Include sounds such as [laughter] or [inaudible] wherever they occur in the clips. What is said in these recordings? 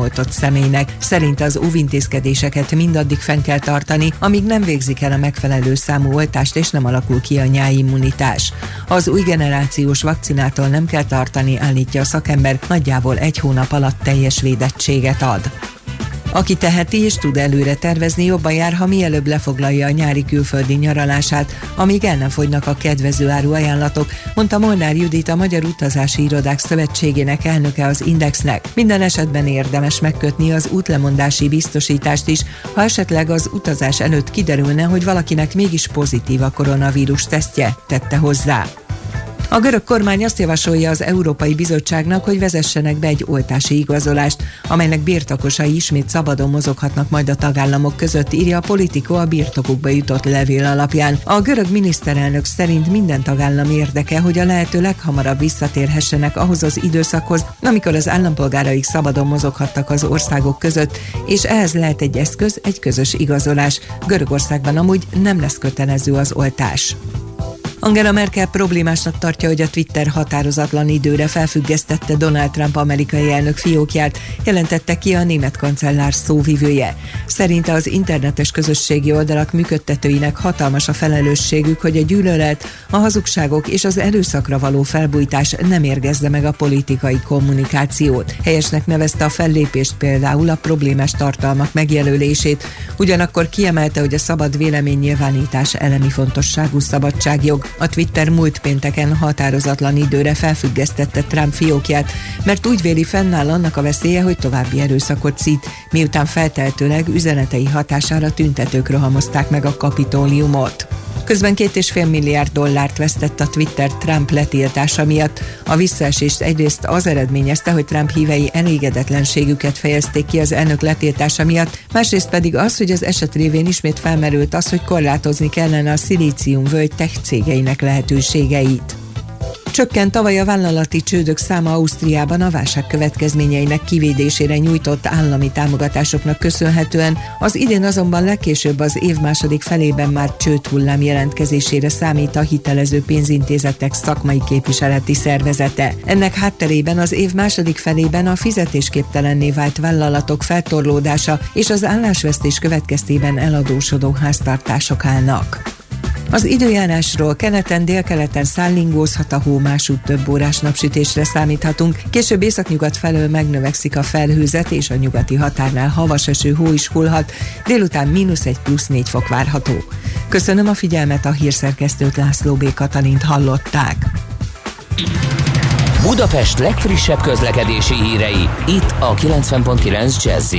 oltott személynek. Szerint az óvintézkedéseket mindaddig fenn kell tartani, amíg nem végzik el a megfelelő számú oltást és nem alakul ki a nyáimmunitás. Az új generációs vakcinától nem kell tartani, állítja a szakember, nagyjából egy hónap alatt teljes védettséget ad. Aki teheti és tud előre tervezni, jobban jár, ha mielőbb lefoglalja a nyári külföldi nyaralását, amíg el nem fogynak a kedvező áru ajánlatok, mondta Molnár Judit a Magyar Utazási Irodák Szövetségének elnöke az Indexnek. Minden esetben érdemes megkötni az útlemondási biztosítást is, ha esetleg az utazás előtt kiderülne, hogy valakinek mégis pozitív a koronavírus tesztje, tette hozzá. A görög kormány azt javasolja az Európai Bizottságnak, hogy vezessenek be egy oltási igazolást, amelynek birtokosai ismét szabadon mozoghatnak majd a tagállamok között, írja a Politico a birtokukba jutott levél alapján. A görög miniszterelnök szerint minden tagállam érdeke, hogy a lehető leghamarabb visszatérhessenek ahhoz az időszakhoz, amikor az állampolgáraik szabadon mozoghattak az országok között, és ehhez lehet egy eszköz, egy közös igazolás. Görögországban amúgy nem lesz kötelező az oltás. Angela Merkel problémásnak tartja, hogy a Twitter határozatlan időre felfüggesztette Donald Trump amerikai elnök fiókját, jelentette ki a német kancellár szóvivője. Szerinte az internetes közösségi oldalak működtetőinek hatalmas a felelősségük, hogy a gyűlölet, a hazugságok és az erőszakra való felbújtás nem érgezze meg a politikai kommunikációt. Helyesnek nevezte a fellépést például a problémás tartalmak megjelölését, ugyanakkor kiemelte, hogy a szabad véleménynyilvánítás elemi fontosságú szabadságjog. A Twitter múlt pénteken határozatlan időre felfüggesztette Trump fiókját, mert úgy véli fennáll annak a veszélye, hogy további erőszakot szít, miután felteltőleg üzenetei hatására tüntetők rohamozták meg a kapitóliumot. Közben két és fél milliárd dollárt vesztett a Twitter Trump letiltása miatt. A visszaesést egyrészt az eredményezte, hogy Trump hívei elégedetlenségüket fejezték ki az elnök letiltása miatt, másrészt pedig az, hogy az eset révén ismét felmerült az, hogy korlátozni kellene a szilícium völgy tech cégeinek lehetőségeit. Csökkent tavaly a vállalati csődök száma Ausztriában a válság következményeinek kivédésére nyújtott állami támogatásoknak köszönhetően, az idén azonban legkésőbb az év második felében már csődhullám jelentkezésére számít a hitelező pénzintézetek szakmai képviseleti szervezete. Ennek hátterében az év második felében a fizetésképtelenné vált vállalatok feltorlódása és az állásvesztés következtében eladósodó háztartások állnak. Az időjárásról keleten, délkeleten szállingózhat a hó, másút több órás napsütésre számíthatunk. Később északnyugat felől megnövekszik a felhőzet, és a nyugati határnál havas eső hó is hullhat. Délután mínusz egy plusz négy fok várható. Köszönöm a figyelmet, a hírszerkesztőt László B. Katalint hallották. Budapest legfrissebb közlekedési hírei, itt a 90.9 jazz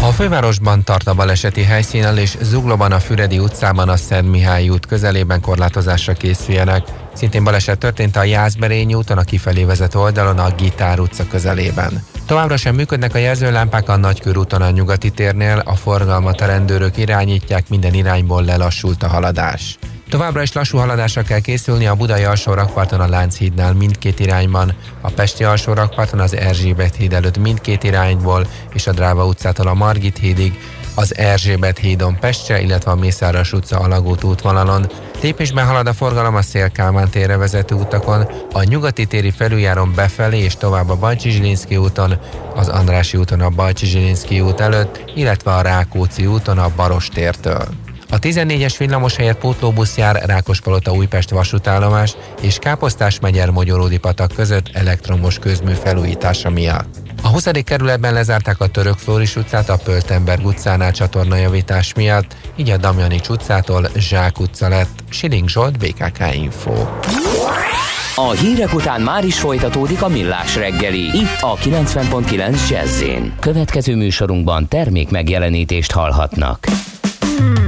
a fővárosban tart a baleseti helyszínen és Zuglóban a Füredi utcában a Szent Mihály út közelében korlátozásra készüljenek. Szintén baleset történt a Jászberényi úton a kifelé vezető oldalon a Gitár utca közelében. Továbbra sem működnek a jelzőlámpák a Nagykörúton a nyugati térnél, a forgalmat a rendőrök irányítják, minden irányból lelassult a haladás. Továbbra is lassú haladásra kell készülni a Budai alsó rakparton a Lánchídnál mindkét irányban, a Pesti alsó rakparton az Erzsébet híd előtt mindkét irányból és a Dráva utcától a Margit hídig, az Erzsébet hídon Pestre, illetve a Mészáros utca Alagút útvonalon. Lépésben halad a forgalom a Szélkámán térre vezető utakon, a nyugati téri felüljáron befelé és tovább a Bajcsi úton, az Andrási úton a Bajcsi út előtt, illetve a Rákóczi úton a Baros tértől. A 14-es villamos helyett pótlóbusz jár Rákospalota Újpest vasútállomás és Káposztás megyer Magyaródi patak között elektromos közmű felújítása miatt. A 20. kerületben lezárták a Török Flóris utcát a Pöltenberg utcánál csatornajavítás miatt, így a Damjanics utcától Zsák utca lett. Siling Zsolt, BKK Info. A hírek után már is folytatódik a millás reggeli, itt a 90.9 jazz Következő műsorunkban termék megjelenítést hallhatnak. be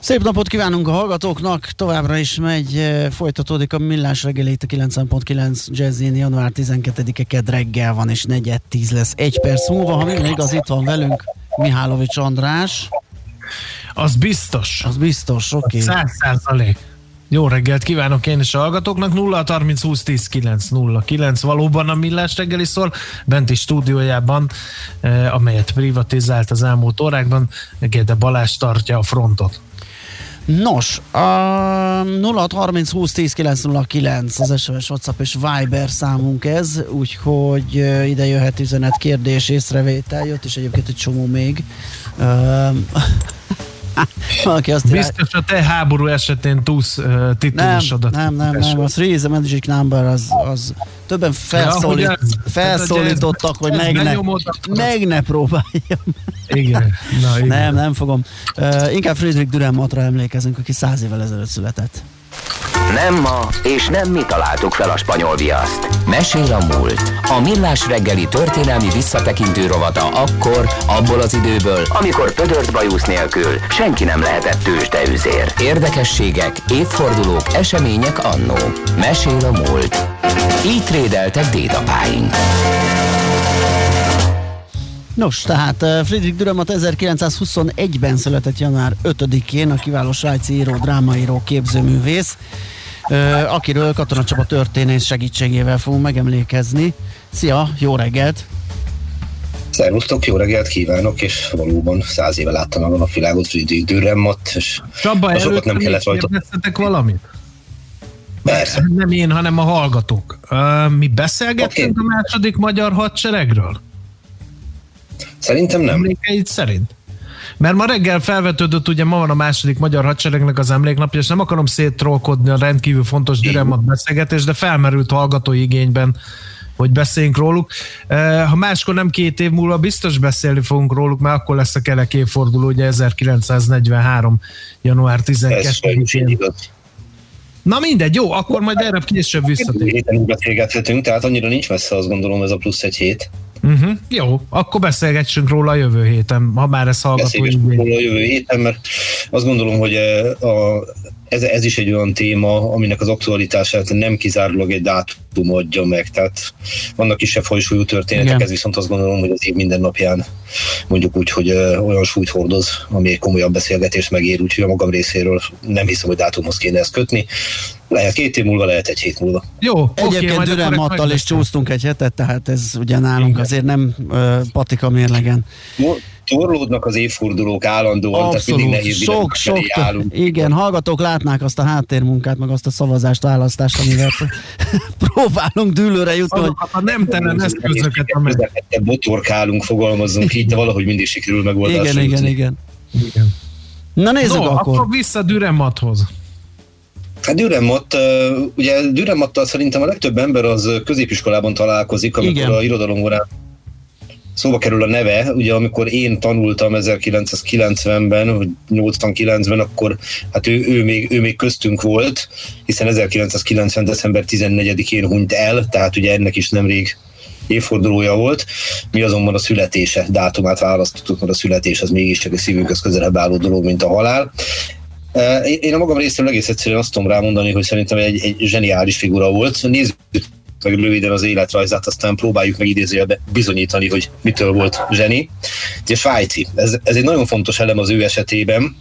Szép napot kívánunk a hallgatóknak, továbbra is megy, eh, folytatódik a millás reggeli itt a 9.9 Jazzin, január 12-e ked reggel van, és negyed 10 lesz egy perc múlva, ha minden igaz, itt van velünk Mihálovics András. Az biztos. Az biztos, oké. Okay. Száz százalék. Jó reggelt kívánok én is a hallgatóknak. 0 30 20 10 9 0 9 valóban a millás reggeli szól, benti stúdiójában, eh, amelyet privatizált az elmúlt órákban, Gede Balázs tartja a frontot. Nos, a 0630 20 10 909 az SMS, WhatsApp és Viber számunk ez, úgyhogy ide jöhet üzenet, kérdés, észrevétel, jött is egyébként egy csomó még. [laughs] Valaki azt Biztos a te háború esetén túlsz uh, titulusodat. Nem, nem, nem, nem, a Three is a Magic Number az, az többen felszólít, ja, felszólítottak, hogy meg ne, meg ne próbáljam. Igen. Na, [laughs] igen. Nem, nem fogom. Uh, inkább Friedrich Dürrenmattra emlékezünk, aki száz évvel ezelőtt született. Nem ma, és nem mi találtuk fel a spanyol viaszt. Mesél a múlt. A millás reggeli történelmi visszatekintő rovata akkor, abból az időből, amikor pödört bajusz nélkül senki nem lehetett tőzsdeüzér. Érdekességek, évfordulók, események annó. Mesél a múlt. Így trédeltek dédapáink. Nos, tehát eh, Friedrich Dürrenmatt 1921-ben született január 5-én, a kiváló svájci író, drámaíró, képzőművész akiről Katona Csaba történész segítségével fogunk megemlékezni. Szia, jó reggelt! Szervusztok, jó reggelt kívánok, és valóban száz éve láttam a napvilágot Friedrich Dürrenmatt, és Csaba, sokat nem kellett rajta. valamit? Persze. Nem én, hanem a hallgatók. Mi beszélgettünk okay. a második magyar hadseregről? Szerintem nem. Emlékeid szerint? Mert ma reggel felvetődött, ugye ma van a második magyar hadseregnek az emléknapja, és nem akarom széttrolkodni a rendkívül fontos Dürrenmatt beszélgetés, de felmerült hallgatói igényben hogy beszéljünk róluk. Eh, ha máskor nem két év múlva biztos beszélni fogunk róluk, mert akkor lesz a kelek évforduló, ugye 1943. január 12-én. Na mindegy, jó, akkor majd erre később visszatérünk. Héten beszélgethetünk, tehát annyira nincs messze, azt gondolom ez a plusz egy hét. Uh-huh. Jó, akkor beszélgessünk róla a jövő héten, ha már ezt hallgató. róla a jövő héten, mert azt gondolom, hogy eh, a, ez, ez is egy olyan téma, aminek az aktualitását nem kizárólag egy dátum adja meg, tehát vannak kisebb folyosúlyú történetek, Igen. ez viszont azt gondolom, hogy az év minden napján mondjuk úgy, hogy olyan súlyt hordoz, ami egy komolyabb beszélgetés megér, úgyhogy a magam részéről nem hiszem, hogy dátumhoz kéne ezt kötni. Lehet két év múlva, lehet egy hét múlva. Jó, Egyébként okay, Dürren Mattal is csúsztunk egy hetet, tehát ez ugye nálunk Igen. azért nem uh, patika mérlegen torlódnak az évfordulók állandóan, Abszolút. tehát mindig nehéz sok, sok, állunk. Igen, hallgatók látnák azt a háttérmunkát, meg azt a szavazást, választást, amivel [laughs] próbálunk dűlőre jutni. Hogy... A nemtelen eszközöket, amelyek... Botorkálunk, fogalmazunk így, de valahogy mindig sikerül megoldásra Igen, igen, igen, igen. Na nézzük no, akkor. akkor vissza Düremathoz. Hát Dürrenmatt, ugye Dürrenmattal szerintem a legtöbb ember az középiskolában találkozik, amikor Igen. a irodalomórán szóba kerül a neve, ugye amikor én tanultam 1990-ben, vagy 89-ben, akkor hát ő, ő, még, ő még köztünk volt, hiszen 1990. december 14-én hunyt el, tehát ugye ennek is nemrég évfordulója volt. Mi azonban a születése dátumát választottuk, mert a születés az mégiscsak a szívünkhöz közelebb álló dolog, mint a halál. Én a magam részéről egész egyszerűen azt tudom rámondani, hogy szerintem egy, egy zseniális figura volt. Nézzük meg röviden az életrajzát, aztán próbáljuk meg idézőjelbe bizonyítani, hogy mitől volt zseni. Ugye svájci, ez, ez egy nagyon fontos elem az ő esetében,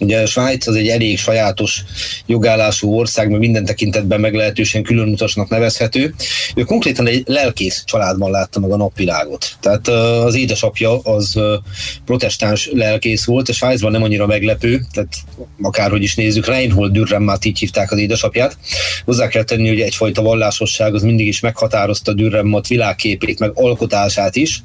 Ugye Svájc az egy elég sajátos jogállású ország, mert minden tekintetben meglehetősen különutasnak nevezhető. Ő konkrétan egy lelkész családban látta meg a napvilágot. Tehát az édesapja az protestáns lelkész volt, a Svájcban nem annyira meglepő, tehát akárhogy is nézzük, Reinhold Dürrenmatt így hívták az édesapját. Hozzá kell tenni, hogy egyfajta vallásosság az mindig is meghatározta Dürrenmatt világképét, meg alkotását is,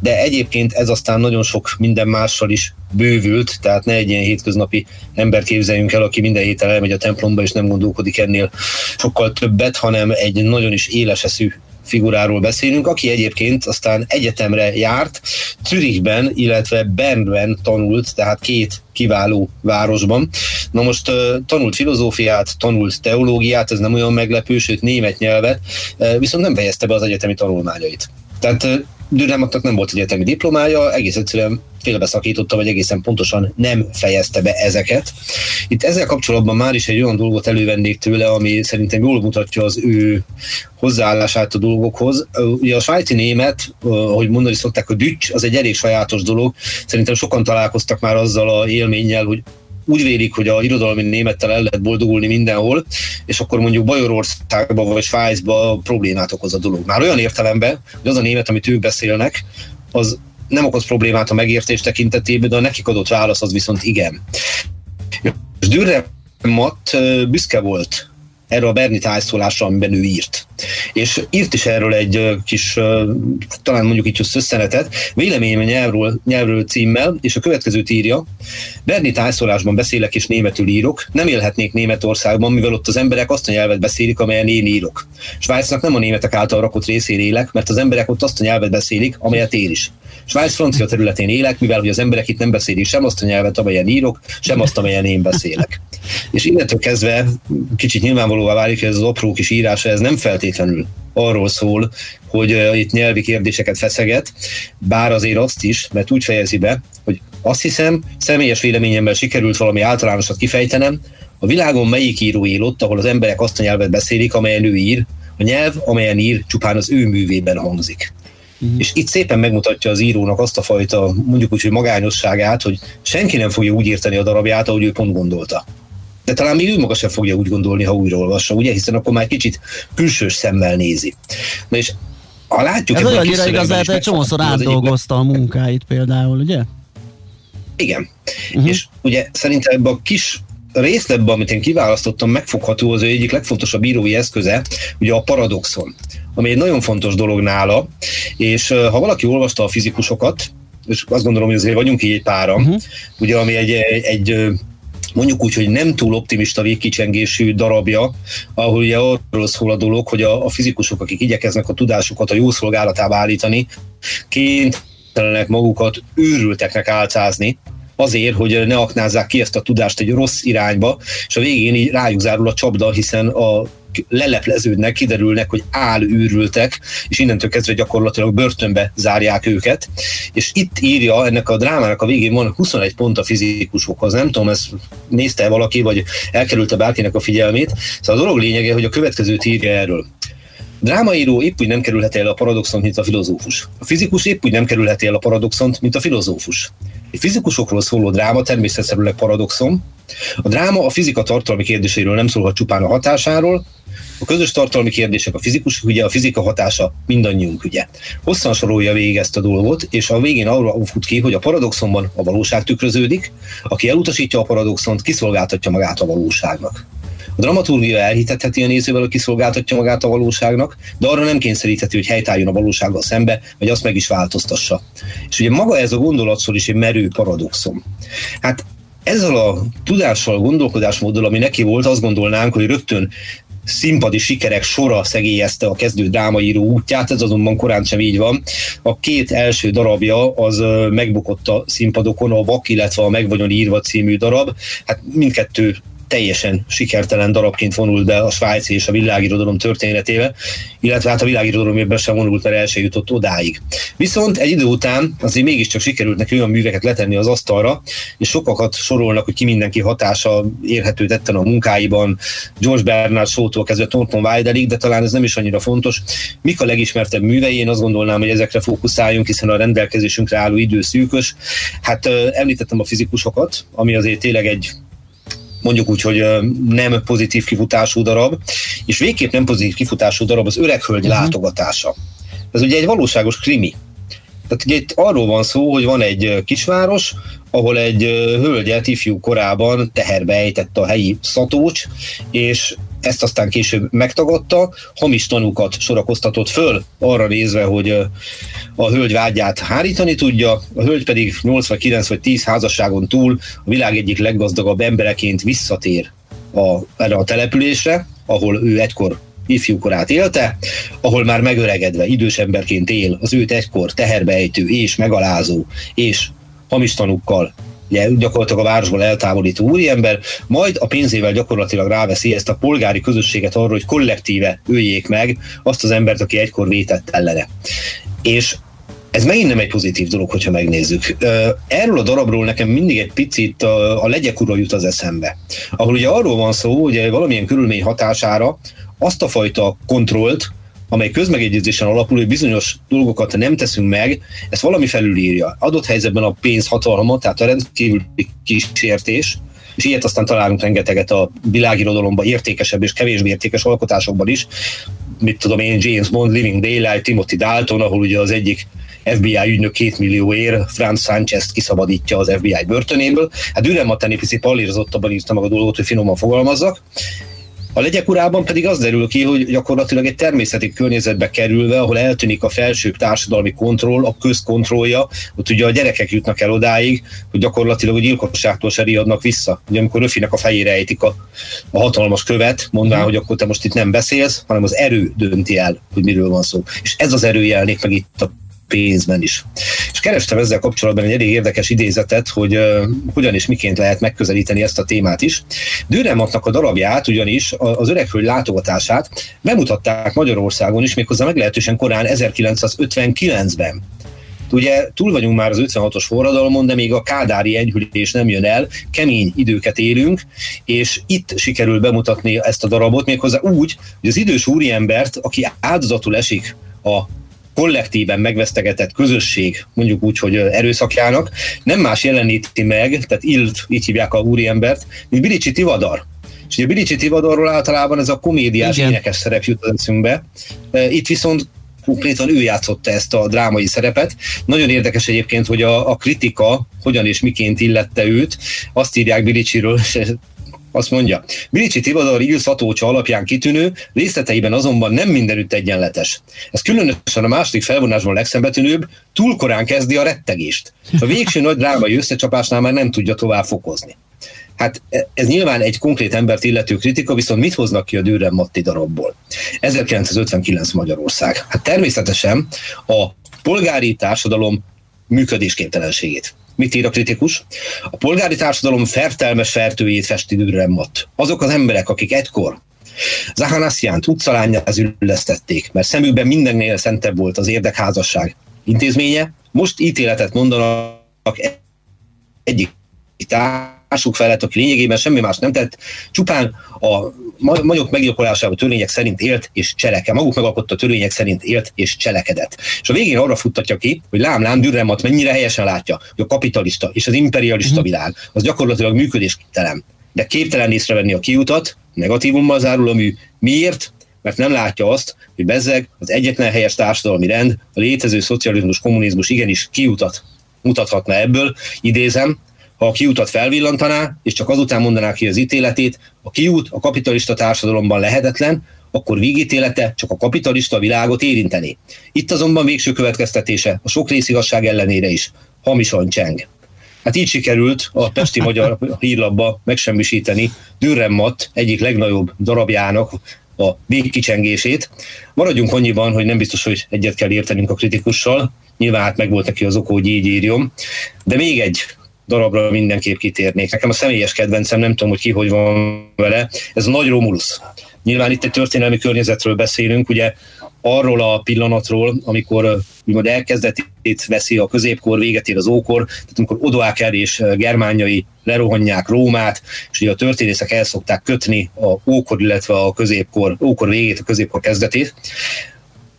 de egyébként ez aztán nagyon sok minden mással is bővült, tehát ne egy ilyen hétköznapi ember képzeljünk el, aki minden héten elmegy a templomba és nem gondolkodik ennél sokkal többet, hanem egy nagyon is éleseszű figuráról beszélünk, aki egyébként aztán egyetemre járt, Zürichben, illetve Bernben tanult, tehát két kiváló városban. Na most tanult filozófiát, tanult teológiát, ez nem olyan meglepő, sőt német nyelvet, viszont nem fejezte be az egyetemi tanulmányait. Tehát Dürrematnak nem volt egyetemi diplomája, egész egyszerűen félbeszakította, vagy egészen pontosan nem fejezte be ezeket. Itt ezzel kapcsolatban már is egy olyan dolgot elővennék tőle, ami szerintem jól mutatja az ő hozzáállását a dolgokhoz. Ugye a svájci német, ahogy mondani szokták, a dücs, az egy elég sajátos dolog. Szerintem sokan találkoztak már azzal a élménnyel, hogy úgy vélik, hogy a irodalmi némettel el lehet boldogulni mindenhol, és akkor mondjuk Bajorországban vagy Svájcban problémát okoz a dolog. Már olyan értelemben, hogy az a német, amit ők beszélnek, az nem okoz problémát a megértés tekintetében, de a nekik adott válasz az viszont igen. És Dürre Matt büszke volt erre a Berni tájszólásra, amiben ő írt. És írt is erről egy kis, talán mondjuk így összenetet, véleményem nyelvről, nyelvről címmel, és a következőt írja. Berni tájszólásban beszélek és németül írok, nem élhetnék Németországban, mivel ott az emberek azt a nyelvet beszélik, amelyen én írok. Svájcnak nem a németek által rakott részén élek, mert az emberek ott azt a nyelvet beszélik, amelyet én is. Svájc francia területén élek, mivel hogy az emberek itt nem beszélik sem azt a nyelvet, amelyen írok, sem azt, amelyen én beszélek. És innentől kezdve kicsit nyilvánvalóvá válik, hogy ez az apró kis írása, ez nem feltétlenül arról szól, hogy uh, itt nyelvi kérdéseket feszeget, bár azért azt is, mert úgy fejezi be, hogy azt hiszem, személyes véleményemmel sikerült valami általánosat kifejtenem, a világon melyik író él ott, ahol az emberek azt a nyelvet beszélik, amelyen ő ír, a nyelv, amelyen ír, csupán az ő művében hangzik. Uh-huh. És itt szépen megmutatja az írónak azt a fajta, mondjuk úgy, hogy magányosságát, hogy senki nem fogja úgy írtani a darabját, ahogy ő pont gondolta. De talán még ő maga sem fogja úgy gondolni, ha újra olvassa, ugye? Hiszen akkor már kicsit külsős szemmel nézi. Na és ha látjuk... Ez olyannyira igaz, lehet, egy csomószor átdolgozta a munkáit például, ugye? Igen. Uh-huh. És ugye szerintem ebben a kis részletben, amit én kiválasztottam, megfogható az ő egyik legfontosabb írói eszköze, ugye a paradoxon ami egy nagyon fontos dolog nála, és ha valaki olvasta a fizikusokat, és azt gondolom, hogy azért vagyunk így egy pára, uh-huh. ugye ami egy, egy mondjuk úgy, hogy nem túl optimista végkicsengésű darabja, ahol ugye arról szól a dolog, hogy a, a fizikusok, akik igyekeznek a tudásukat a jó szolgálatába állítani, kénytelenek magukat őrülteknek álcázni, azért, hogy ne aknázzák ki ezt a tudást egy rossz irányba, és a végén így rájuk zárul a csapda, hiszen a lelepleződnek, kiderülnek, hogy űrültek, és innentől kezdve gyakorlatilag börtönbe zárják őket. És itt írja, ennek a drámának a végén van 21 pont a fizikusokhoz. Nem tudom, ezt nézte valaki, vagy elkerülte bárkinek a figyelmét. Szóval a dolog lényege, hogy a következőt írja erről. Drámaíró épp úgy nem kerülheti el a paradoxont, mint a filozófus. A fizikus épp úgy nem kerülheti el a paradoxont, mint a filozófus. Egy fizikusokról szóló dráma természetszerűleg paradoxon. A dráma a fizika tartalmi kérdéseiről nem szólhat csupán a hatásáról, a közös tartalmi kérdések, a fizikus ügye, a fizika hatása mindannyiunk ügye. Hosszan sorolja végig ezt a dolgot, és a végén arra fut ki, hogy a paradoxonban a valóság tükröződik, aki elutasítja a paradoxont, kiszolgáltatja magát a valóságnak. A dramaturgia elhitetheti a nézővel, hogy kiszolgáltatja magát a valóságnak, de arra nem kényszerítheti, hogy helytálljon a valósággal szembe, vagy azt meg is változtassa. És ugye maga ez a gondolatszor is egy merő paradoxon. Hát ezzel a tudással, gondolkodásmóddal, ami neki volt, azt gondolnánk, hogy rögtön színpadi sikerek sora szegélyezte a kezdő drámaíró útját, ez azonban korán sem így van. A két első darabja az megbukott a színpadokon, a Vak, illetve a Meg írva című darab. Hát mindkettő teljesen sikertelen darabként vonult be a svájci és a világirodalom történetébe, illetve hát a világirodalom ebben sem vonult, mert el sem jutott odáig. Viszont egy idő után azért mégiscsak sikerült neki olyan műveket letenni az asztalra, és sokakat sorolnak, hogy ki mindenki hatása érhető tetten a munkáiban, George Bernard Shaw-tól kezdve Thornton Wilderig, de talán ez nem is annyira fontos. Mik a legismertebb művei? Én azt gondolnám, hogy ezekre fókuszáljunk, hiszen a rendelkezésünkre álló idő szűkös. Hát említettem a fizikusokat, ami azért tényleg egy mondjuk úgy, hogy nem pozitív kifutású darab, és végképp nem pozitív kifutású darab az öreg hölgy uh-huh. látogatása. Ez ugye egy valóságos krimi. Tehát ugye itt arról van szó, hogy van egy kisváros, ahol egy hölgyet ifjú korában teherbe ejtett a helyi szatócs, és ezt aztán később megtagadta, hamis tanúkat sorakoztatott föl, arra nézve, hogy a hölgy vágyát hárítani tudja, a hölgy pedig 8 vagy 9 vagy 10 házasságon túl a világ egyik leggazdagabb embereként visszatér a, erre a településre, ahol ő egykor ifjúkorát élte, ahol már megöregedve idős emberként él, az őt egykor teherbeejtő és megalázó és hamis tanúkkal ugye, gyakorlatilag a városból eltávolító úriember, majd a pénzével gyakorlatilag ráveszi ezt a polgári közösséget arról, hogy kollektíve öljék meg azt az embert, aki egykor vétett ellene. És ez megint nem egy pozitív dolog, hogyha megnézzük. Erről a darabról nekem mindig egy picit a, a legyek ura jut az eszembe. Ahol ugye arról van szó, hogy valamilyen körülmény hatására azt a fajta kontrollt, amely közmegegyezésen alapul, hogy bizonyos dolgokat nem teszünk meg, ezt valami felülírja. Adott helyzetben a pénz hatalma, tehát a rendkívül kísértés, és ilyet aztán találunk rengeteget a világirodalomban, értékesebb és kevésbé értékes alkotásokban is. Mit tudom én, James Bond, Living Daylight, Timothy Dalton, ahol ugye az egyik FBI ügynök két millió ér, Franz Sanchez kiszabadítja az FBI börtönéből. Hát Düren Matani picit palírozottabban írta meg a dolgot, hogy finoman fogalmazzak. A legyek urában pedig az derül ki, hogy gyakorlatilag egy természeti környezetbe kerülve, ahol eltűnik a felsőbb társadalmi kontroll, a közkontrollja, ott ugye a gyerekek jutnak el odáig, hogy gyakorlatilag a gyilkosságtól se riadnak vissza. Ugye amikor Röfinek a fejére ejtik a, a hatalmas követ, mondván, hogy akkor te most itt nem beszélsz, hanem az erő dönti el, hogy miről van szó. És ez az erő jelenik meg itt a pénzben is. És kerestem ezzel kapcsolatban egy elég érdekes idézetet, hogy uh, hogyan és miként lehet megközelíteni ezt a témát is. Dürrematnak a darabját, ugyanis az öreghölgy látogatását bemutatták Magyarországon is, méghozzá meglehetősen korán 1959-ben. Ugye túl vagyunk már az 56-os forradalmon, de még a kádári enyhülés nem jön el, kemény időket élünk, és itt sikerül bemutatni ezt a darabot, méghozzá úgy, hogy az idős úriembert, aki áldozatul esik a kollektíven megvesztegetett közösség, mondjuk úgy, hogy erőszakjának, nem más jeleníti meg, tehát Ilt, így hívják a úriembert, mint Bilicsi Tivadar. És ugye Bilicsi Tivadarról általában ez a komédiás Igen. énekes szerep jut az eszünkbe. Itt viszont konkrétan ő játszotta ezt a drámai szerepet. Nagyon érdekes egyébként, hogy a, a kritika hogyan és miként illette őt. Azt írják Bilicsiről, [laughs] azt mondja, Bilicsi Tivadar Ilsz Atócsa alapján kitűnő, részleteiben azonban nem mindenütt egyenletes. Ez különösen a második felvonásban legszembetűnőbb, túl korán kezdi a rettegést. A végső nagy drámai összecsapásnál már nem tudja tovább fokozni. Hát ez nyilván egy konkrét embert illető kritika, viszont mit hoznak ki a Dürren Matti darabból? 1959 Magyarország. Hát természetesen a polgári társadalom működésképtelenségét. Mit ír a kritikus? A polgári társadalom fertelmes fertőjét festi Dürrenmatt. Azok az emberek, akik egykor Zahanassiánt utcalányáz üllesztették, mert szemükben mindennél szentebb volt az érdekházasság intézménye, most ítéletet mondanak egyik társuk felett, aki lényegében semmi más nem tett, csupán a magyarok meggyilkolásával törvények szerint élt és cseleke. Maguk megalkotta törvények szerint élt és cselekedett. És a végén arra futtatja ki, hogy lám, lám, Dürremat mennyire helyesen látja, hogy a kapitalista és az imperialista uh-huh. világ az gyakorlatilag működésképtelen. De képtelen észrevenni a kiutat, negatívummal zárul a mű. Miért? mert nem látja azt, hogy bezzeg az egyetlen helyes társadalmi rend, a létező szocializmus, kommunizmus igenis kiutat mutathatna ebből, idézem, ha a kiutat felvillantaná, és csak azután mondaná ki az ítéletét, a kiút a kapitalista társadalomban lehetetlen, akkor végítélete csak a kapitalista világot érinteni. Itt azonban végső következtetése a sok részigasság ellenére is hamisan cseng. Hát így sikerült a Pesti Magyar [laughs] hírlapba megsemmisíteni Dürrenmatt egyik legnagyobb darabjának a végkicsengését. Maradjunk annyiban, hogy nem biztos, hogy egyet kell értenünk a kritikussal, nyilván hát meg volt neki az oka, hogy így írjon. De még egy darabra mindenképp kitérnék. Nekem a személyes kedvencem, nem tudom, hogy ki hogy van vele, ez a Nagy Romulus. Nyilván itt egy történelmi környezetről beszélünk, ugye arról a pillanatról, amikor úgymond elkezdetét veszi a középkor, véget ér az ókor, tehát amikor Odoaker és germányai lerohanják Rómát, és ugye a történészek el szokták kötni a ókor, illetve a középkor, ókor végét, a középkor kezdetét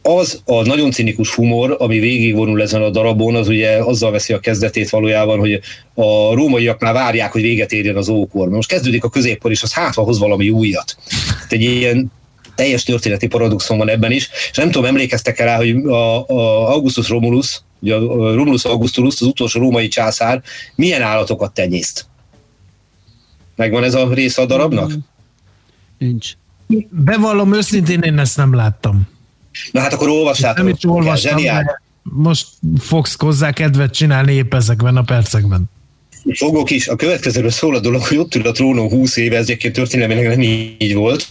az a nagyon cinikus humor, ami végigvonul ezen a darabon, az ugye azzal veszi a kezdetét valójában, hogy a rómaiak már várják, hogy véget érjen az ókor. Most kezdődik a középkor, és az hátva hoz valami újat. Tehát egy ilyen teljes történeti paradoxon van ebben is, és nem tudom, emlékeztek rá, hogy a, a Augustus Romulus, ugye a Romulus Augustulus, az utolsó római császár, milyen állatokat tenyészt? Megvan ez a része a darabnak? Nincs. Bevallom őszintén, én ezt nem láttam. Na hát akkor olvassátok. Nem is olvastam, most fogsz hozzá kedvet csinálni épp ezekben a percekben. Fogok is. A következőről szól a dolog, hogy ott ül a trónon 20 éve, ez egyébként történelmileg nem így volt.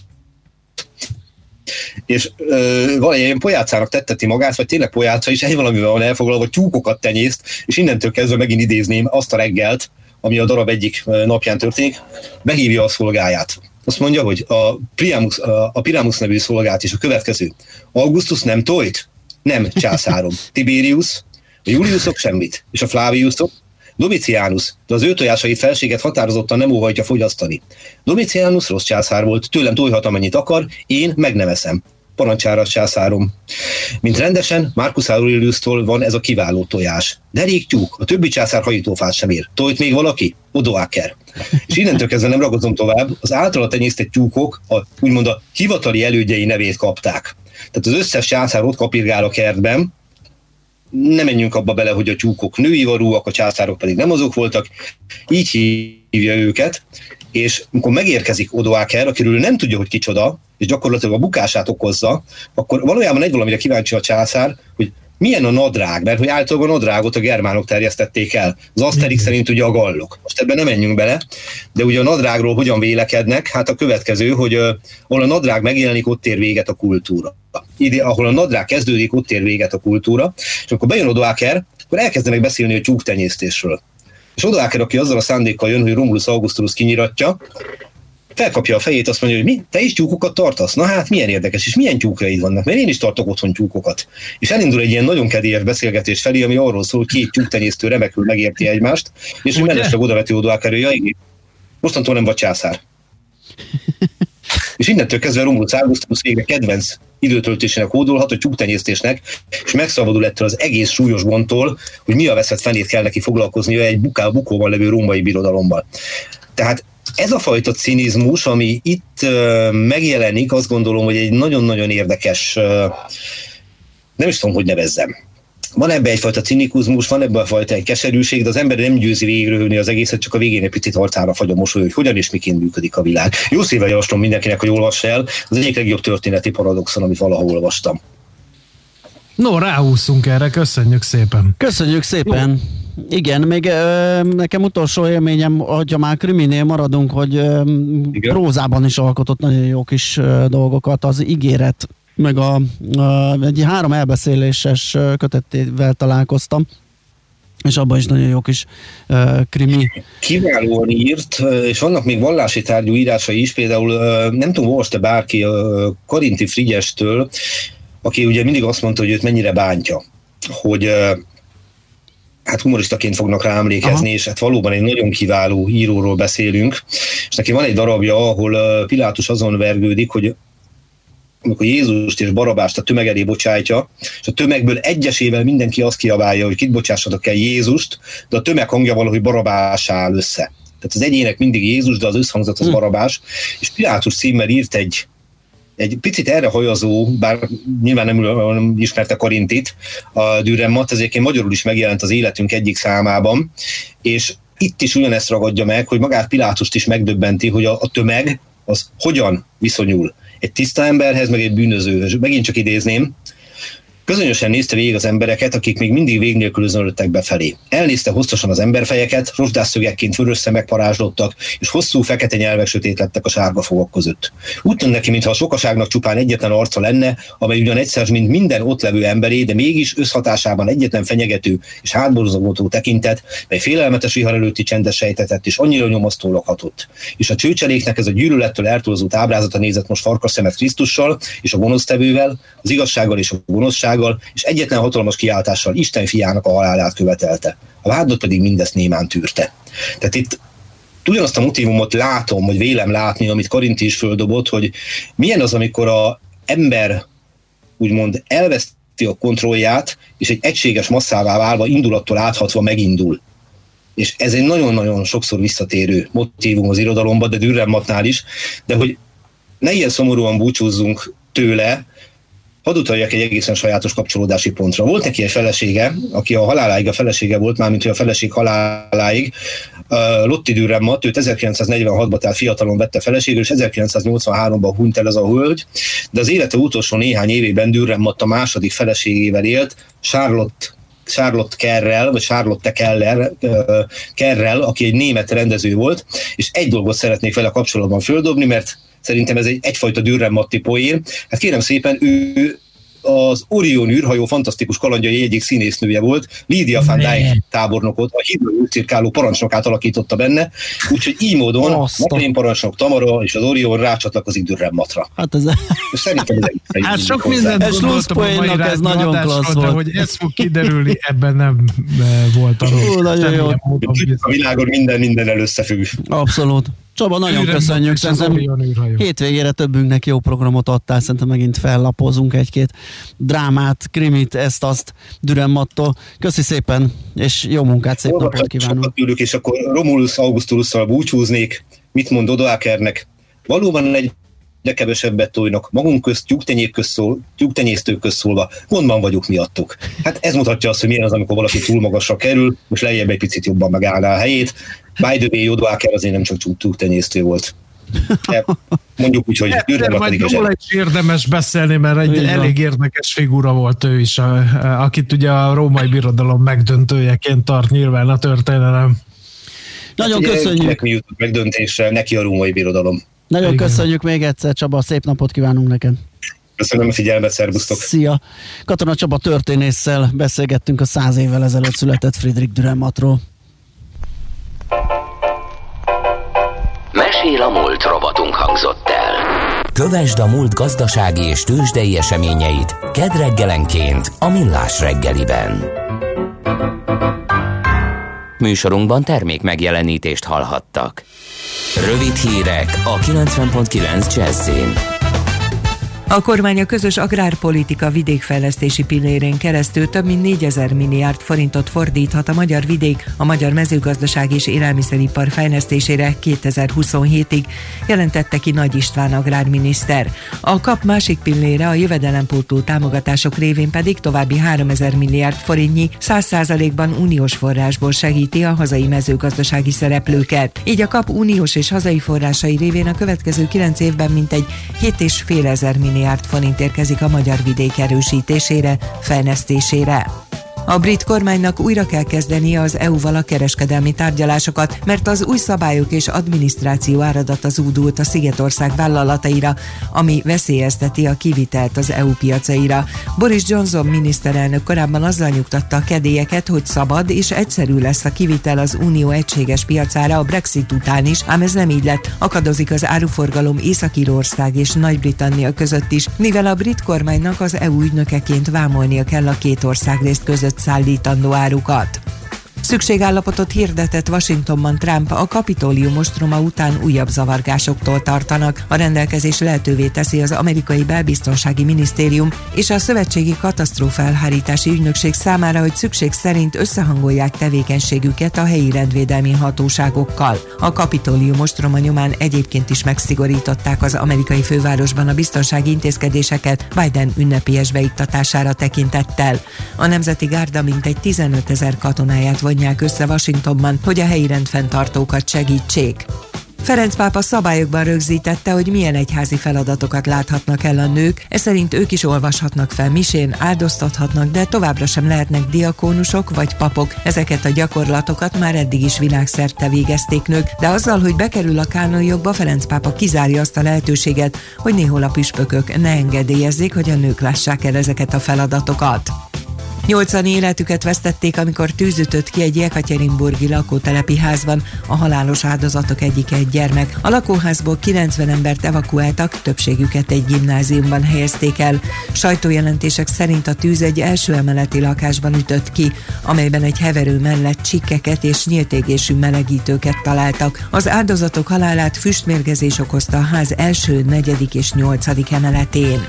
És ö, ilyen pojácának tetteti magát, vagy tényleg pojáca is, egy valamivel van elfoglalva, hogy tyúkokat tenyészt, és innentől kezdve megint idézném azt a reggelt, ami a darab egyik napján történik, behívja a szolgáját. Azt mondja, hogy a Priamus, a Piramus nevű szolgát is a következő. Augustus nem tojt? Nem, császárom. [laughs] Tiberius, a Juliusok semmit, és a Flaviusok, Domitianus, de az ő tojásait felséget határozottan nem óhajtja fogyasztani. Domitianus rossz császár volt, tőlem tojhat amennyit akar, én meg nem eszem. Parancsára császárom. Mint rendesen, Marcus Aurelius-tól van ez a kiváló tojás. De elég tyúk, a többi császár hajítófát sem ér. Tojt még valaki? Odoaker. És innentől kezdve nem ragadom tovább, az általa tenyésztett tyúkok a, úgymond a hivatali elődjei nevét kapták. Tehát az összes császár ott kapirgál a kertben, nem menjünk abba bele, hogy a tyúkok női varúak, a császárok pedig nem azok voltak, így hívja őket, és amikor megérkezik Odoaker, akiről nem tudja, hogy kicsoda, és gyakorlatilag a bukását okozza, akkor valójában egy valamire kíváncsi a császár, hogy milyen a nadrág, mert hogy általában a nadrágot a germánok terjesztették el. Az Asterix szerint ugye a gallok. Most ebben nem menjünk bele, de ugye a nadrágról hogyan vélekednek? Hát a következő, hogy uh, ahol a nadrág megjelenik, ott ér véget a kultúra. Ide, ahol a nadrág kezdődik, ott ér véget a kultúra. És akkor bejön Odoaker, akkor elkezdenek beszélni a tyúktenyésztésről. És Odoaker, aki azzal a szándékkal jön, hogy Romulus Augustus kinyiratja, felkapja a fejét, azt mondja, hogy mi, te is tyúkokat tartasz? Na hát milyen érdekes, és milyen tyúkraid vannak, mert én is tartok otthon tyúkokat. És elindul egy ilyen nagyon kedélyes beszélgetés felé, ami arról szól, hogy két tyúktenyésztő remekül megérti egymást, és hogy mellesleg odavető oda kerülje, igen. Mostantól nem vagy császár. és innentől kezdve Romulus Augustus végre kedvenc időtöltésének hódolhat, a tyúktenyésztésnek, és megszabadul ettől az egész súlyos gondtól, hogy mi a veszett fenét kell neki foglalkoznia egy buká, bukóban levő római birodalomban. Tehát ez a fajta cinizmus, ami itt megjelenik, azt gondolom, hogy egy nagyon-nagyon érdekes, nem is tudom, hogy nevezzem. Van ebben egyfajta cinikuzmus, van ebben egyfajta egy keserűség, de az ember nem győzi végigröhölni az egészet, csak a végén egy picit arcára fagy a mosoly, hogy hogyan és miként működik a világ. Jó szívvel javaslom mindenkinek, hogy olvassa el. Az egyik legjobb történeti paradoxon, amit valaha olvastam. No, ráhúzunk erre, köszönjük szépen. Köszönjük szépen. Jó. Igen, még ö, nekem utolsó élményem, hogyha már kriminél maradunk, hogy ö, prózában is alkotott nagyon jó kis ö, dolgokat, az ígéret, meg a, egy három elbeszéléses kötetével találkoztam, és abban is nagyon jó kis uh, krimi. Kiválóan írt, és vannak még vallási tárgyú írásai is, például uh, nem tudom, olvasta bárki uh, Karinti Frigyestől, aki ugye mindig azt mondta, hogy őt mennyire bántja, hogy hát humoristaként fognak rá emlékezni, Aha. és hát valóban egy nagyon kiváló íróról beszélünk, és neki van egy darabja, ahol Pilátus azon vergődik, hogy amikor Jézust és Barabást a tömeg elé bocsájtja, és a tömegből egyesével mindenki azt kiabálja, hogy kit bocsássatok el Jézust, de a tömeg hangja valahogy Barabás áll össze. Tehát az egyének mindig Jézus, de az összhangzat az hm. Barabás, és Pilátus címmel írt egy egy picit erre hajazó, bár nyilván nem ismerte Korintit, a Dürrenmatt, ezért magyarul is megjelent az életünk egyik számában, és itt is ugyanezt ragadja meg, hogy magát Pilátust is megdöbbenti, hogy a, a tömeg az hogyan viszonyul egy tiszta emberhez, meg egy bűnözőhöz. Megint csak idézném, Közönösen nézte végig az embereket, akik még mindig vég nélkül özönlöttek befelé. Elnézte hosszasan az emberfejeket, rozsdászszögekként vörös szemek parázslottak, és hosszú fekete nyelvek sötét lettek a sárga fogak között. Úgy tűnt neki, mintha a sokaságnak csupán egyetlen arca lenne, amely ugyan egyszer, mint minden ott levő emberé, de mégis összhatásában egyetlen fenyegető és hátborzogótó tekintet, mely félelmetes vihar előtti csendes sejtetett és annyira nyomasztólag hatott. És a csőcseléknek ez a gyűlölettől eltolózott ábrázata nézett most farkas szemet Krisztussal és a gonosztevővel, az igazsággal és a gonoszsággal, gyilkossággal, és egyetlen hatalmas kiáltással Isten fiának a halálát követelte. A vádot pedig mindezt némán tűrte. Tehát itt ugyanazt a motivumot látom, vagy vélem látni, amit Karinti is földobott, hogy milyen az, amikor a ember úgymond elveszti a kontrollját, és egy egységes masszává válva, indulattól áthatva megindul. És ez egy nagyon-nagyon sokszor visszatérő motivum az irodalomban, de Dürrenmattnál is, de hogy ne ilyen szomorúan búcsúzzunk tőle, hadd utaljak egy egészen sajátos kapcsolódási pontra. Volt neki egy felesége, aki a haláláig a felesége volt, mármint hogy a feleség haláláig, Lotti Dürrenmatt, őt 1946-ban, tehát fiatalon vette feleségül, és 1983-ban hunyt el ez a hölgy, de az élete utolsó néhány évében Dürrenmatt a második feleségével élt, Charlotte Charlotte Kerrel, vagy Charlotte Keller, Kerrel, aki egy német rendező volt, és egy dolgot szeretnék vele kapcsolatban földobni, mert szerintem ez egy, egyfajta Dürrenmatti poén. Hát kérem szépen, ő az Orion űrhajó fantasztikus kalandjai egyik színésznője volt, Lídia van Dijk tábornokot, a hídról cirkáló parancsnokát alakította benne, úgyhogy így módon Maklén parancsnok Tamara és az Orion rácsatlakozik Dürrenmatra. Hát ez... Szerintem ez Hát sok mindent ez gondoltam ez nagyon klassz volt. hogy ez fog kiderülni, ebben nem eh, volt arról. Nagyon jó. A világon minden minden összefügg. Abszolút. Csaba, nagyon Ürem köszönjük, szerintem hétvégére többünknek jó programot adtál, szerintem megint fellapozunk egy-két drámát, krimit, ezt, azt, Dürrenmattól. Köszi szépen, és jó munkát, szép napot kívánunk. Tőlük, és akkor Romulus Augustusszal búcsúznék, mit mond Odoakernek? Valóban egy de kevesebbet tojnak, magunk közt, tyúktenyésztők közt szólva, gondban vagyok miattuk. Hát ez mutatja azt, hogy milyen az, amikor valaki túl magasra kerül, és lejjebb egy picit jobban megállná a helyét. By the way, Jodo Aker azért nem csak tyúktenyésztő volt. De mondjuk úgy, hogy űrnek pedig is érdemes beszélni, mert egy Igen. elég érdekes figura volt ő is, a, a, akit ugye a római birodalom megdöntőjeként tart nyilván a történelem. Nagyon hát, köszönjük. Mi jutott megdöntésre, neki a római birodalom. Nagyon Igen. köszönjük még egyszer, Csaba, szép napot kívánunk neked. Köszönöm a figyelmet, szervusztok! Szia! Katona Csaba történésszel beszélgettünk a száz évvel ezelőtt született Friedrich Dürrenmattról. Mesél a múlt robotunk hangzott el. Kövesd a múlt gazdasági és tőzsdei eseményeit kedd reggelenként a Millás reggeliben. Műsorunkban termék megjelenítést hallhattak. Rövid hírek a 90.9 Jazzin. A kormány a közös agrárpolitika vidékfejlesztési pillérén keresztül több mint 4000 milliárd forintot fordíthat a magyar vidék a magyar mezőgazdaság és élelmiszeripar fejlesztésére 2027-ig, jelentette ki Nagy István agrárminiszter. A kap másik pillére a jövedelempótló támogatások révén pedig további 3000 milliárd forintnyi 100%-ban uniós forrásból segíti a hazai mezőgazdasági szereplőket. Így a kap uniós és hazai forrásai révén a következő 9 évben mintegy 7,5 ezer milliárd milliárd forint érkezik a magyar vidék erősítésére, fejlesztésére. A brit kormánynak újra kell kezdenie az EU-val a kereskedelmi tárgyalásokat, mert az új szabályok és adminisztráció áradata zúdult a Szigetország vállalataira, ami veszélyezteti a kivitelt az EU piacaira. Boris Johnson miniszterelnök korábban azzal nyugtatta a kedélyeket, hogy szabad és egyszerű lesz a kivitel az unió egységes piacára a Brexit után is, ám ez nem így lett. Akadozik az áruforgalom Észak-Írország és Nagy-Britannia között is, mivel a brit kormánynak az EU ügynökeként vámolnia kell a két ország részt között szállítandó árukat. Szükségállapotot hirdetett Washingtonban Trump a kapitólium ostroma után újabb zavargásoktól tartanak. A rendelkezés lehetővé teszi az amerikai belbiztonsági minisztérium és a szövetségi katasztrófelhárítási ügynökség számára, hogy szükség szerint összehangolják tevékenységüket a helyi rendvédelmi hatóságokkal. A kapitólium ostroma nyomán egyébként is megszigorították az amerikai fővárosban a biztonsági intézkedéseket Biden ünnepies beiktatására tekintettel. A Nemzeti Gárda mintegy 15 ezer katonáját vonják össze Washingtonban, hogy a helyi rendfenntartókat segítsék. Ferenc pápa szabályokban rögzítette, hogy milyen egyházi feladatokat láthatnak el a nők, ez szerint ők is olvashatnak fel misén, áldoztathatnak, de továbbra sem lehetnek diakónusok vagy papok. Ezeket a gyakorlatokat már eddig is világszerte végezték nők, de azzal, hogy bekerül a kánonjogba, Ferenc pápa kizárja azt a lehetőséget, hogy néhol a püspökök ne engedélyezzék, hogy a nők lássák el ezeket a feladatokat. Nyolcan életüket vesztették, amikor tűzütött ki egy Jekaterinburgi lakótelepi házban. A halálos áldozatok egyike egy gyermek. A lakóházból 90 embert evakuáltak, többségüket egy gimnáziumban helyezték el. Sajtójelentések szerint a tűz egy első emeleti lakásban ütött ki, amelyben egy heverő mellett csikkeket és nyíltégésű melegítőket találtak. Az áldozatok halálát füstmérgezés okozta a ház első, negyedik és nyolcadik emeletén.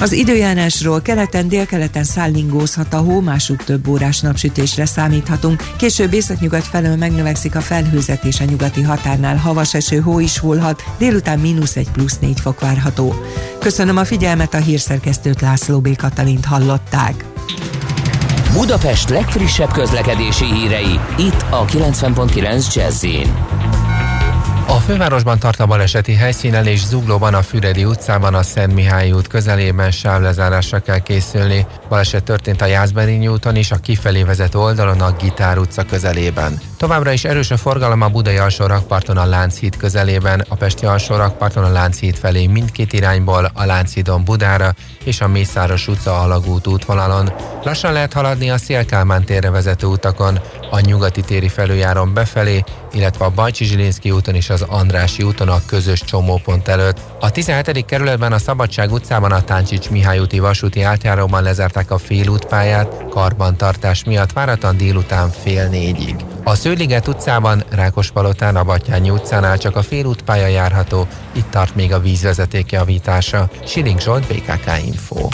Az időjárásról keleten, délkeleten szállingózhat a hó, másút több órás napsütésre számíthatunk. Később északnyugat felől megnövekszik a felhőzet és a nyugati határnál havas eső hó is hullhat, délután mínusz egy plusz négy fok várható. Köszönöm a figyelmet, a hírszerkesztőt László B. Katalint hallották. Budapest legfrissebb közlekedési hírei, itt a 90.9 jazz a fővárosban tart a baleseti helyszínen és Zuglóban a Füredi utcában a Szent Mihály út közelében sávlezárásra kell készülni. Baleset történt a Jászberényi úton és a kifelé vezető oldalon a Gitár utca közelében. Továbbra is erős a forgalom a Budai alsó rakparton a Lánchíd közelében, a Pesti alsó rakparton a Lánchíd felé mindkét irányból, a Lánchídon Budára és a Mészáros utca alagút útvonalon. Lassan lehet haladni a Szélkálmán térre vezető utakon, a nyugati téri felüljáron befelé, illetve a Bajcsi Zsilinszki úton és az Andrási úton a közös csomópont előtt. A 17. kerületben a Szabadság utcában a Táncsics Mihály úti vasúti átjáróban lezárták a félútpályát, karbantartás miatt váratlan délután fél négyig. A Szőliget utcában, Rákospalotán, a Batyányi utcánál csak a félútpálya járható, itt tart még a vízvezeték javítása. Siling Zsolt, BKK Info.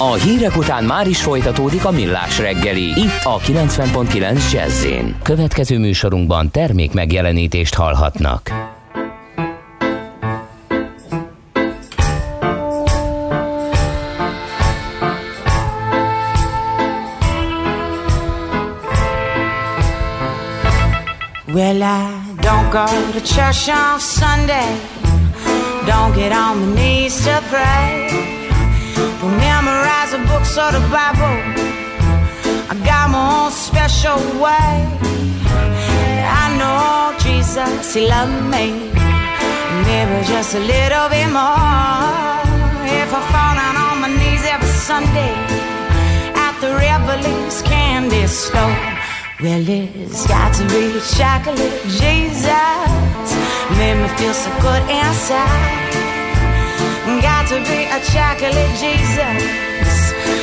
A hírek után már is folytatódik a millás reggeli, itt a 90.9 jazz Következő műsorunkban termék megjelenítést hallhatnak. Well, I don't go to church on Sunday. Don't get on my knees to pray. Memorize the books or the Bible. I got my own special way. I know Jesus, He loved me. Maybe just a little bit more. If I fall down on my knees every Sunday at the Revelings candy store. Well, it's got to be chocolate Jesus. Made me feel so good inside. Got to be a chocolate Jesus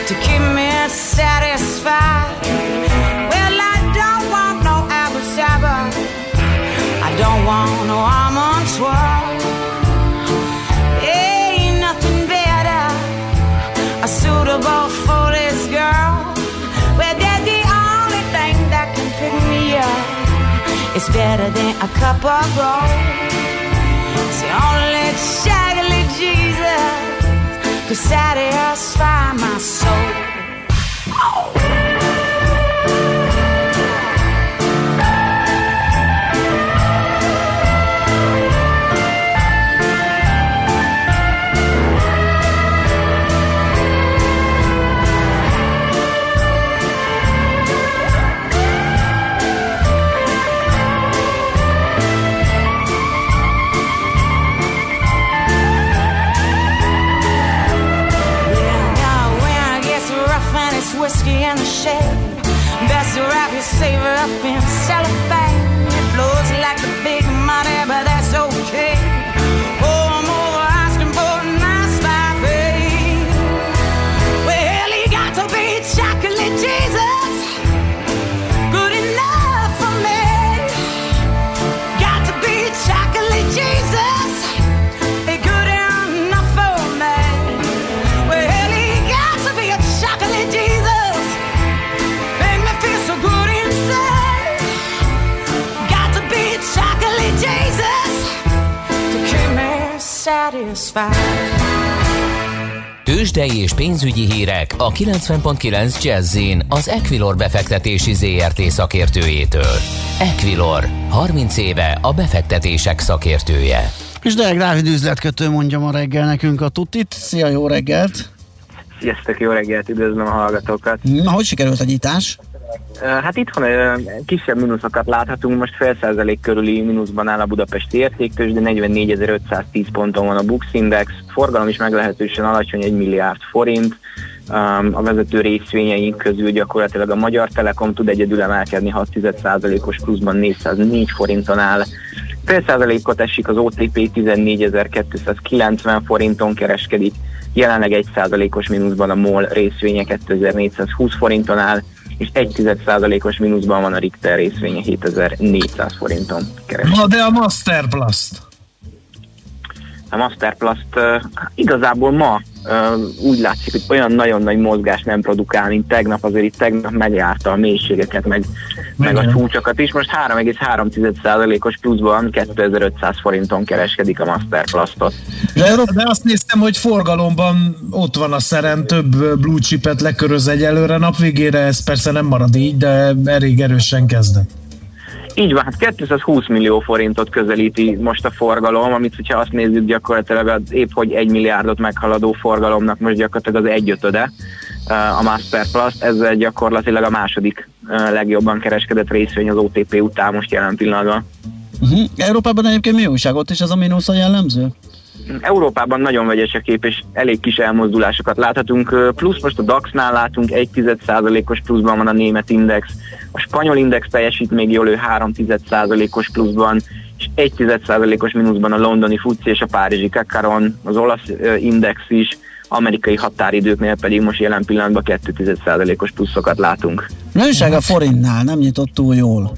to keep me satisfied. Well, I don't want no apple cider. I don't want no almond swirl. Ain't nothing better, a suitable for this girl. Well, that's the only thing that can pick me up. It's better than a cup of gold. It's the only chocolate Jesus could satisfy my soul. Oh. Whiskey in the shade. Best wrap your saver up in cellophane. Tőzsdei és pénzügyi hírek a 90.9 jazz az Equilor befektetési ZRT szakértőjétől. Equilor, 30 éve a befektetések szakértője. És Deák Dávid üzletkötő mondja ma reggel nekünk a tutit. Szia, jó reggelt! Sziasztok, jó reggelt, üdvözlöm a hallgatókat! Na, hogy sikerült a nyitás? Hát itthon kisebb mínuszokat láthatunk, most fél százalék körüli mínuszban áll a budapesti értéktős, de 44.510 ponton van a Bux Index, forgalom is meglehetősen alacsony, 1 milliárd forint, a vezető részvényeink közül gyakorlatilag a Magyar Telekom tud egyedül emelkedni 6%-os pluszban 404 forinton áll. Fél százalékot esik az OTP 14.290 forinton kereskedik, jelenleg 1%-os mínuszban a MOL részvénye 2420 forinton áll, és 1,1%-os mínuszban van a Richter részvénye 7400 forinton keresik. Na de a Masterplast? A Masterplast uh, igazából ma uh, úgy látszik, hogy olyan nagyon nagy mozgás nem produkál, mint tegnap, azért itt tegnap megjárta a mélységeket, meg meg a csúcsokat is. Most 3,3%-os pluszban 2500 forinton kereskedik a Masterplastot. De, de azt néztem, hogy forgalomban ott van a szeren, több blue chipet leköröz egyelőre nap végére, ez persze nem marad így, de elég erősen kezdett. Így van, hát 220 millió forintot közelíti most a forgalom, amit hogyha azt nézzük gyakorlatilag az épp hogy egy milliárdot meghaladó forgalomnak most gyakorlatilag az egyötöde a Master Plus, ezzel gyakorlatilag a második legjobban kereskedett részvény az OTP után most jelen pillanatban. Uh-huh. Európában egyébként mi újságot is ez a mínusz a jellemző? Európában nagyon vegyes a kép, és elég kis elmozdulásokat láthatunk. Plusz most a DAX-nál látunk 1,1%-os pluszban van a német index, a spanyol index teljesít még jól, ő 3,1%-os pluszban, és 1,1%-os mínuszban a londoni FUCI és a párizsi Kakaron, az olasz index is, amerikai határidőknél pedig most jelen pillanatban 2,1%-os pluszokat látunk. Nőság a forintnál nem nyitott túl jól.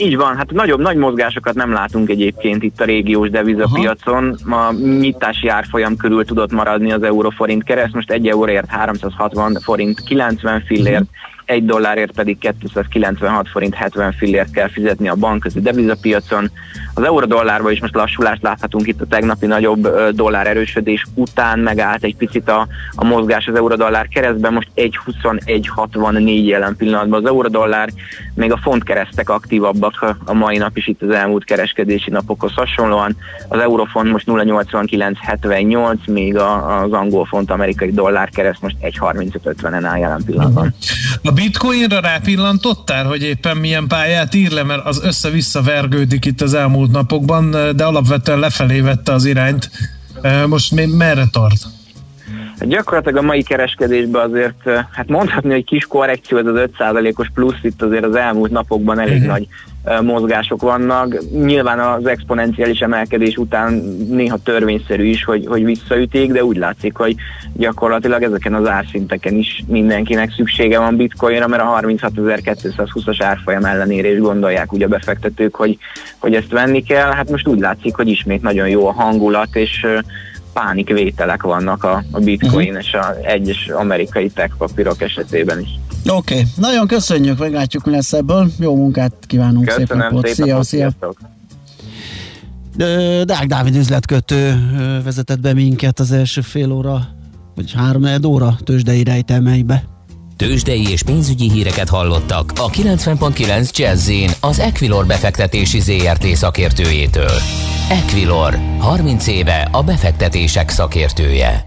Így van, hát nagyobb, nagy mozgásokat nem látunk egyébként itt a régiós devizapiacon. A nyitási árfolyam körül tudott maradni az euróforint kereszt, most egy euróért 360 forint 90 fillért, egy dollárért pedig 296 forint 70 fillért kell fizetni a bankközi devizapiacon. Az euró-dollárban is most lassulást láthatunk itt a tegnapi nagyobb dollár erősödés után, megállt egy picit a, a mozgás az euró-dollár keresztben, most 1.21.64 jelen pillanatban az euró-dollár, még a font keresztek aktívabbak a mai nap is itt az elmúlt kereskedési napokhoz hasonlóan. Az eurofont most 0.89.78, még az angol font amerikai dollár kereszt most 1.35.50-en áll jelen pillanatban. A bitcoinra rápillantottál, hogy éppen milyen pályát ír le, mert az össze-vissza vergődik itt az elmúlt napokban, de alapvetően lefelé vette az irányt. Most merre tart? Hát gyakorlatilag a mai kereskedésben azért, hát mondhatni, hogy kis korrekció, ez az 5%-os plusz itt azért az elmúlt napokban elég uh-huh. nagy mozgások vannak. Nyilván az exponenciális emelkedés után néha törvényszerű is, hogy, hogy visszaütik, de úgy látszik, hogy gyakorlatilag ezeken az árszinteken is mindenkinek szüksége van bitcoinra, mert a 36.220-as árfolyam ellenére is gondolják ugye a befektetők, hogy, hogy ezt venni kell. Hát most úgy látszik, hogy ismét nagyon jó a hangulat, és pánikvételek vannak a, a bitcoin uh-huh. és a egyes amerikai tech papírok esetében is. Oké, okay. nagyon köszönjük, meglátjuk, mi lesz ebből. Jó munkát kívánunk, Köszönöm, szép napot. Szép szia, napot, szia. Deák Dávid üzletkötő vezetett be minket az első fél óra, vagy három óra tőzsdei rejtelmeibe. Tőzsdei és pénzügyi híreket hallottak a 90.9 jazz az Equilor befektetési ZRT szakértőjétől. Equilor, 30 éve a befektetések szakértője.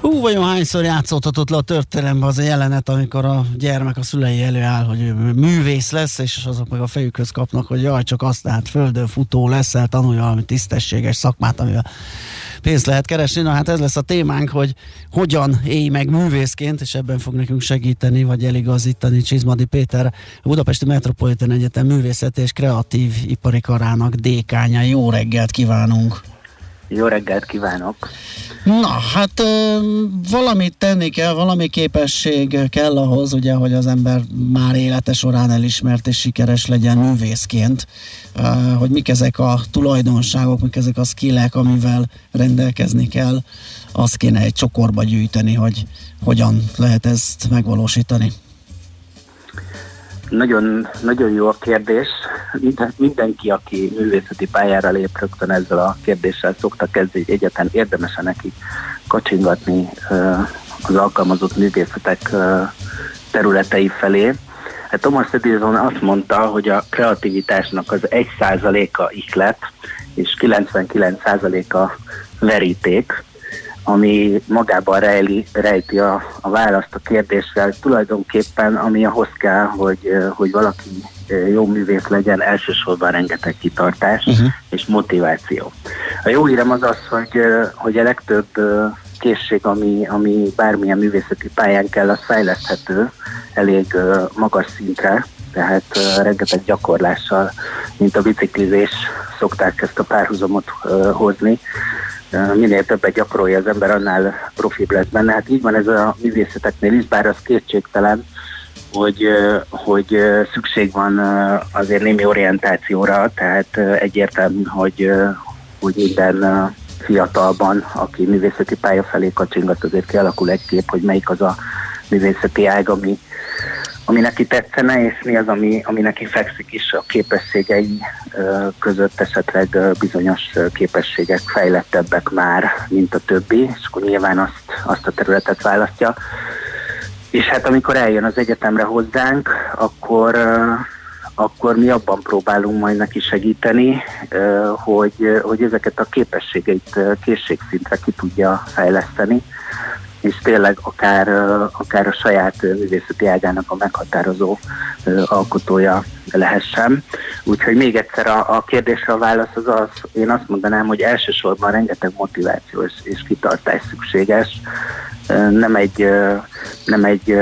Hú, vajon hányszor játszódhatott le a történelembe az a jelenet, amikor a gyermek a szülei előáll, hogy ő művész lesz, és azok meg a fejükhöz kapnak, hogy jaj, csak azt lehet földön futó leszel, tanulj valami tisztességes szakmát, amivel pénzt lehet keresni. Na hát ez lesz a témánk, hogy hogyan élj meg művészként, és ebben fog nekünk segíteni, vagy eligazítani Csizmadi Péter, a Budapesti Metropolitan Egyetem művészeti és kreatív ipari karának dékánya. Jó reggelt kívánunk! Jó reggelt kívánok! Na, hát valamit tenni kell, valami képesség kell ahhoz, ugye, hogy az ember már élete során elismert és sikeres legyen művészként, hogy mik ezek a tulajdonságok, mik ezek a skillek, amivel rendelkezni kell, azt kéne egy csokorba gyűjteni, hogy hogyan lehet ezt megvalósítani. Nagyon, nagyon jó a kérdés. Minden, mindenki, aki művészeti pályára lép, rögtön ezzel a kérdéssel szokta kezdeni, hogy egyetlen érdemes neki kacsingatni az alkalmazott művészetek területei felé. Hát Thomas Edison azt mondta, hogy a kreativitásnak az 1%-a ihlet, és 99%-a veríték ami magában rejli, rejti a, a választ a kérdéssel. Tulajdonképpen ami ahhoz kell, hogy, hogy valaki jó művész legyen, elsősorban rengeteg kitartás uh-huh. és motiváció. A jó hírem az az, hogy, hogy a legtöbb készség, ami, ami bármilyen művészeti pályán kell, az fejleszthető elég magas szintre, tehát rengeteg gyakorlással, mint a biciklizés szokták ezt a párhuzamot hozni minél többet gyakorolja az ember, annál profibb lesz benne. Hát így van ez a művészeteknél is, bár az kétségtelen, hogy, hogy szükség van azért némi orientációra, tehát egyértelmű, hogy, hogy minden fiatalban, aki művészeti pálya felé kacsingat, azért kialakul egy kép, hogy melyik az a művészeti ág, ami, ami neki tetszene, és mi az, ami, ami neki fekszik is a képességei között esetleg bizonyos képességek fejlettebbek már, mint a többi, és akkor nyilván azt, azt a területet választja. És hát amikor eljön az egyetemre hozzánk, akkor, akkor mi abban próbálunk majd neki segíteni, hogy, hogy ezeket a képességeit készségszintre ki tudja fejleszteni, és tényleg akár, akár a saját művészeti ágának a meghatározó alkotója lehessen. Úgyhogy még egyszer a, a kérdésre a válasz az az, én azt mondanám, hogy elsősorban rengeteg motiváció és, és kitartás szükséges. Nem egy, nem egy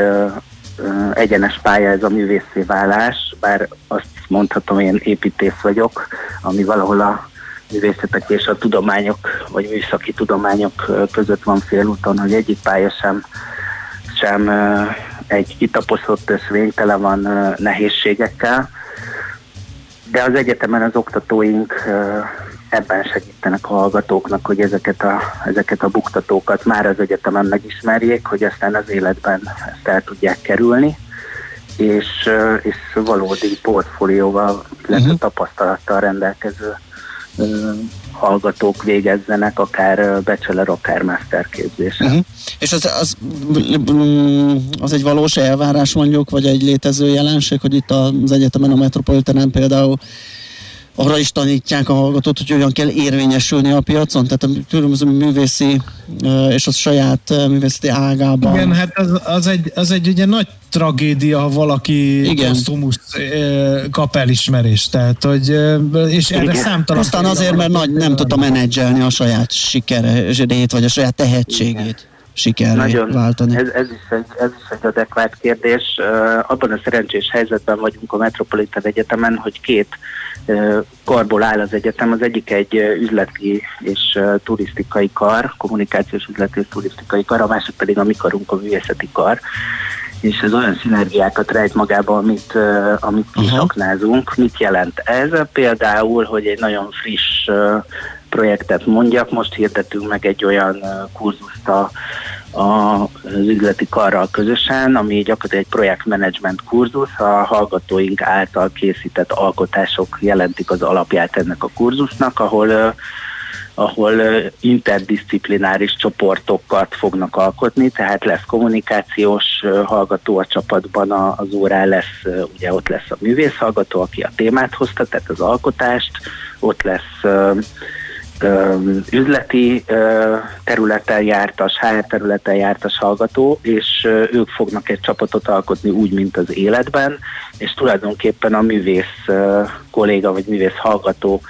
egyenes pálya ez a művészé válás, bár azt mondhatom, én építész vagyok, ami valahol a művészetek és a tudományok, vagy műszaki tudományok között van félúton, hogy egyik pálya sem, sem egy kitaposzott öszvény, tele van nehézségekkel, de az egyetemen az oktatóink ebben segítenek a hallgatóknak, hogy ezeket a, ezeket a buktatókat már az egyetemen megismerjék, hogy aztán az életben ezt el tudják kerülni, és, és valódi portfólióval, illetve uh-huh. tapasztalattal rendelkező hallgatók végezzenek, akár bachelor, akár master képzésen. Uh-huh. És az, az, az egy valós elvárás mondjuk, vagy egy létező jelenség, hogy itt az egyetemen a Metropolitanen például arra is tanítják a hallgatót, hogy hogyan kell érvényesülni a piacon, tehát a különböző művészi és a saját művészeti ágában. Igen, hát az, az, egy, az egy ugye nagy tragédia, ha valaki kosztumusz kap elismerést, tehát, hogy, és erre számtalan. Aztán azért, mert nagy, nem tudta menedzselni a saját sikerét, vagy a saját tehetségét. Igen sikerre Nagyon, váltani. Ez, ez, is egy, ez is egy adekvát kérdés. Abban a szerencsés helyzetben vagyunk a Metropolitan Egyetemen, hogy két karból áll az egyetem. Az egyik egy üzleti és turisztikai kar, kommunikációs üzleti és turisztikai kar, a másik pedig a mi karunk, a művészeti kar és ez olyan szinergiákat rejt magába, amit, uh, amit kisaknázunk. Mit jelent ez? Például, hogy egy nagyon friss uh, projektet mondjak, most hirdetünk meg egy olyan kurzust a, a az üzleti karral közösen, ami gyakorlatilag egy projektmenedzsment kurzus, a hallgatóink által készített alkotások jelentik az alapját ennek a kurzusnak, ahol ahol interdisziplináris csoportokat fognak alkotni, tehát lesz kommunikációs hallgató a csapatban az órán, lesz, ugye ott lesz a művészhallgató, aki a témát hozta, tehát az alkotást, ott lesz üzleti területen jártas, HR területen jártas hallgató, és ők fognak egy csapatot alkotni úgy, mint az életben, és tulajdonképpen a művész kolléga vagy művész hallgató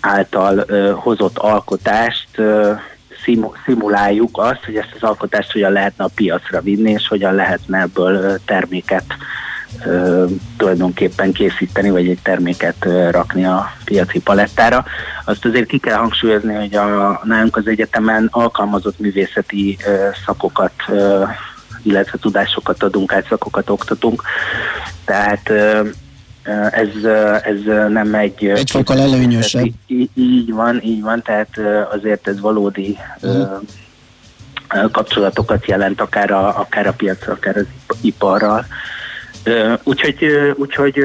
által hozott alkotást szimuláljuk azt, hogy ezt az alkotást hogyan lehetne a piacra vinni, és hogyan lehetne ebből terméket tulajdonképpen készíteni, vagy egy terméket rakni a piaci palettára. Azt azért ki kell hangsúlyozni, hogy a, nálunk az egyetemen alkalmazott művészeti szakokat illetve tudásokat adunk át, szakokat oktatunk. Tehát ez, ez nem egy... Egy fokkal előnyösebb. Így, így van, így van, tehát azért ez valódi uh-huh. kapcsolatokat jelent akár a, akár a piacra, akár az iparral. Úgyhogy, úgyhogy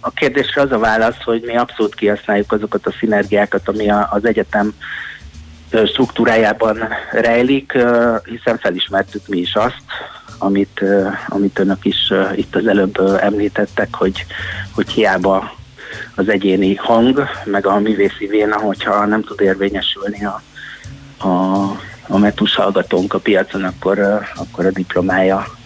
a kérdésre az a válasz, hogy mi abszolút kihasználjuk azokat a szinergiákat, ami az egyetem struktúrájában rejlik, hiszen felismertük mi is azt, amit, amit önök is itt az előbb említettek, hogy, hogy hiába az egyéni hang, meg a művészi véna, hogyha nem tud érvényesülni a, a, a metus hallgatónk a piacon, akkor, akkor a diplomája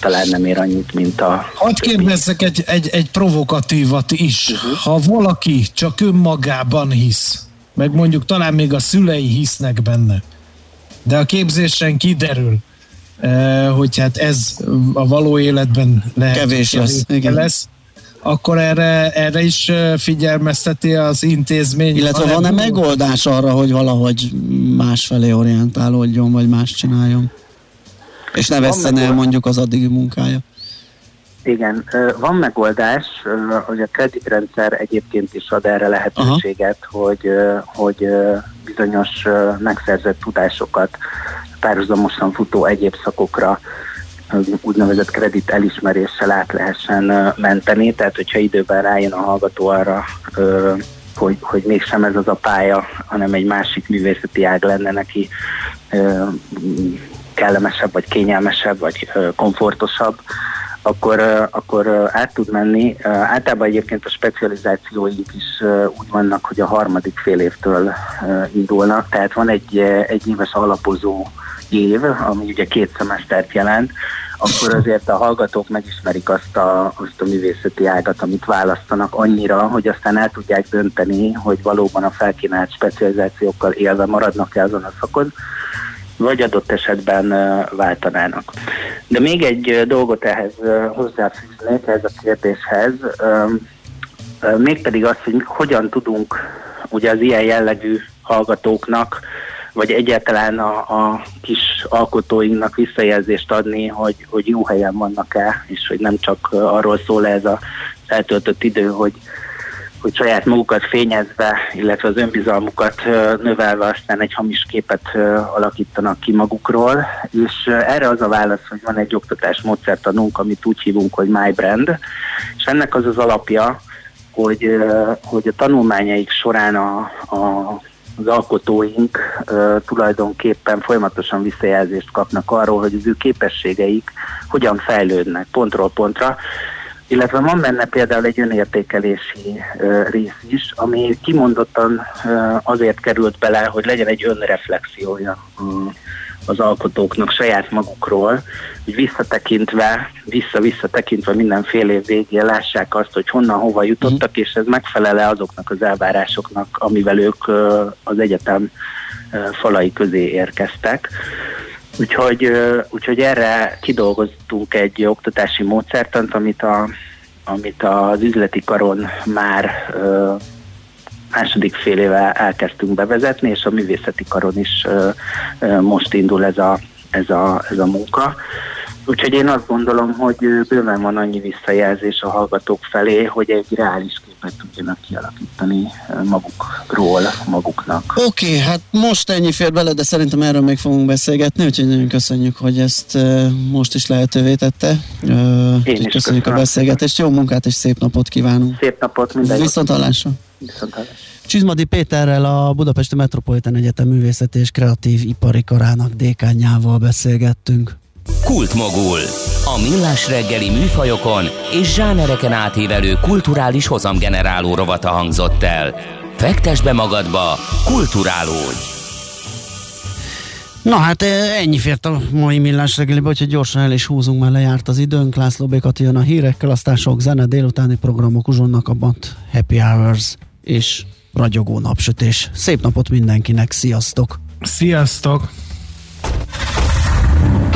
talán nem ér annyit, mint a... Hadd kérdezzek egy, egy, egy provokatívat is. Uh-huh. Ha valaki csak önmagában hisz, meg mondjuk talán még a szülei hisznek benne, de a képzésen kiderül, hogy hát ez a való életben lehet, kevés lesz, igen. lesz akkor erre, erre is figyelmezteti az intézmény. Illetve van-e megoldás arra, hogy valahogy másfelé orientálódjon, vagy más csináljon? És ne veszten el mondjuk az addigi munkája. Igen, van megoldás, hogy a kreditrendszer egyébként is ad erre lehetőséget, hogy, hogy bizonyos megszerzett tudásokat párhuzamosan futó egyéb szakokra úgynevezett kredit elismeréssel át lehessen menteni, tehát hogyha időben rájön a hallgató arra, hogy, hogy mégsem ez az a pálya, hanem egy másik művészeti ág lenne neki kellemesebb, vagy kényelmesebb, vagy komfortosabb, akkor, akkor át tud menni. Általában egyébként a specializációink is úgy vannak, hogy a harmadik fél évtől indulnak, tehát van egy, egy éves alapozó év, ami ugye két szemesztert jelent, akkor azért a hallgatók megismerik azt a, azt a művészeti ágat, amit választanak annyira, hogy aztán el tudják dönteni, hogy valóban a felkínált specializációkkal élve maradnak-e azon a szakon, vagy adott esetben váltanának. De még egy dolgot ehhez hozzáfűznék, ehhez a kérdéshez, mégpedig az, hogy hogyan tudunk ugye az ilyen jellegű hallgatóknak, vagy egyáltalán a, a kis alkotóinknak visszajelzést adni, hogy, hogy jó helyen vannak-e, és hogy nem csak arról szól ez a eltöltött idő, hogy hogy saját magukat fényezve, illetve az önbizalmukat növelve aztán egy hamis képet alakítanak ki magukról, és erre az a válasz, hogy van egy oktatás módszertanunk, amit úgy hívunk, hogy My és ennek az az alapja, hogy, hogy a tanulmányaik során a, a az alkotóink uh, tulajdonképpen folyamatosan visszajelzést kapnak arról, hogy az ő képességeik hogyan fejlődnek pontról pontra, illetve van benne például egy önértékelési uh, rész is, ami kimondottan uh, azért került bele, hogy legyen egy önreflexiója az alkotóknak saját magukról, hogy visszatekintve, vissza-vissza tekintve mindenféle év végén lássák azt, hogy honnan, hova jutottak, mm. és ez megfelele azoknak az elvárásoknak, amivel ők az egyetem falai közé érkeztek. Úgyhogy, úgyhogy erre kidolgoztunk egy oktatási módszertant, amit, a, amit az üzleti karon már második fél éve elkezdtünk bevezetni, és a művészeti karon is most indul ez a, ez a, ez a munka. Úgyhogy én azt gondolom, hogy bőven van annyi visszajelzés a hallgatók felé, hogy egy reális képet tudjanak kialakítani magukról, maguknak. Oké, okay, hát most ennyi fér bele, de szerintem erről még fogunk beszélgetni, úgyhogy nagyon köszönjük, hogy ezt most is lehetővé tette. Én is köszönjük köszönöm. a beszélgetést, jó munkát és szép napot kívánunk. Szép napot, minden Viszont hallásra. Viszont hallásra. Csizmadi Péterrel a Budapesti Metropolitan Egyetem Művészeti és Kreatív Ipari Karának dékányával beszélgettünk. Kultmogul. A millás reggeli műfajokon és zsánereken átívelő kulturális hozamgeneráló rovata hangzott el. Fektes be magadba, kulturálódj! Na hát eh, ennyi fért a mai millás reggelibe, hogyha gyorsan el is húzunk, mert lejárt az időnk. László Békat jön a hírekkel, aztán sok zene, délutáni programok uzsonnak a bant Happy Hours és ragyogó napsütés. Szép napot mindenkinek, sziasztok! Sziasztok!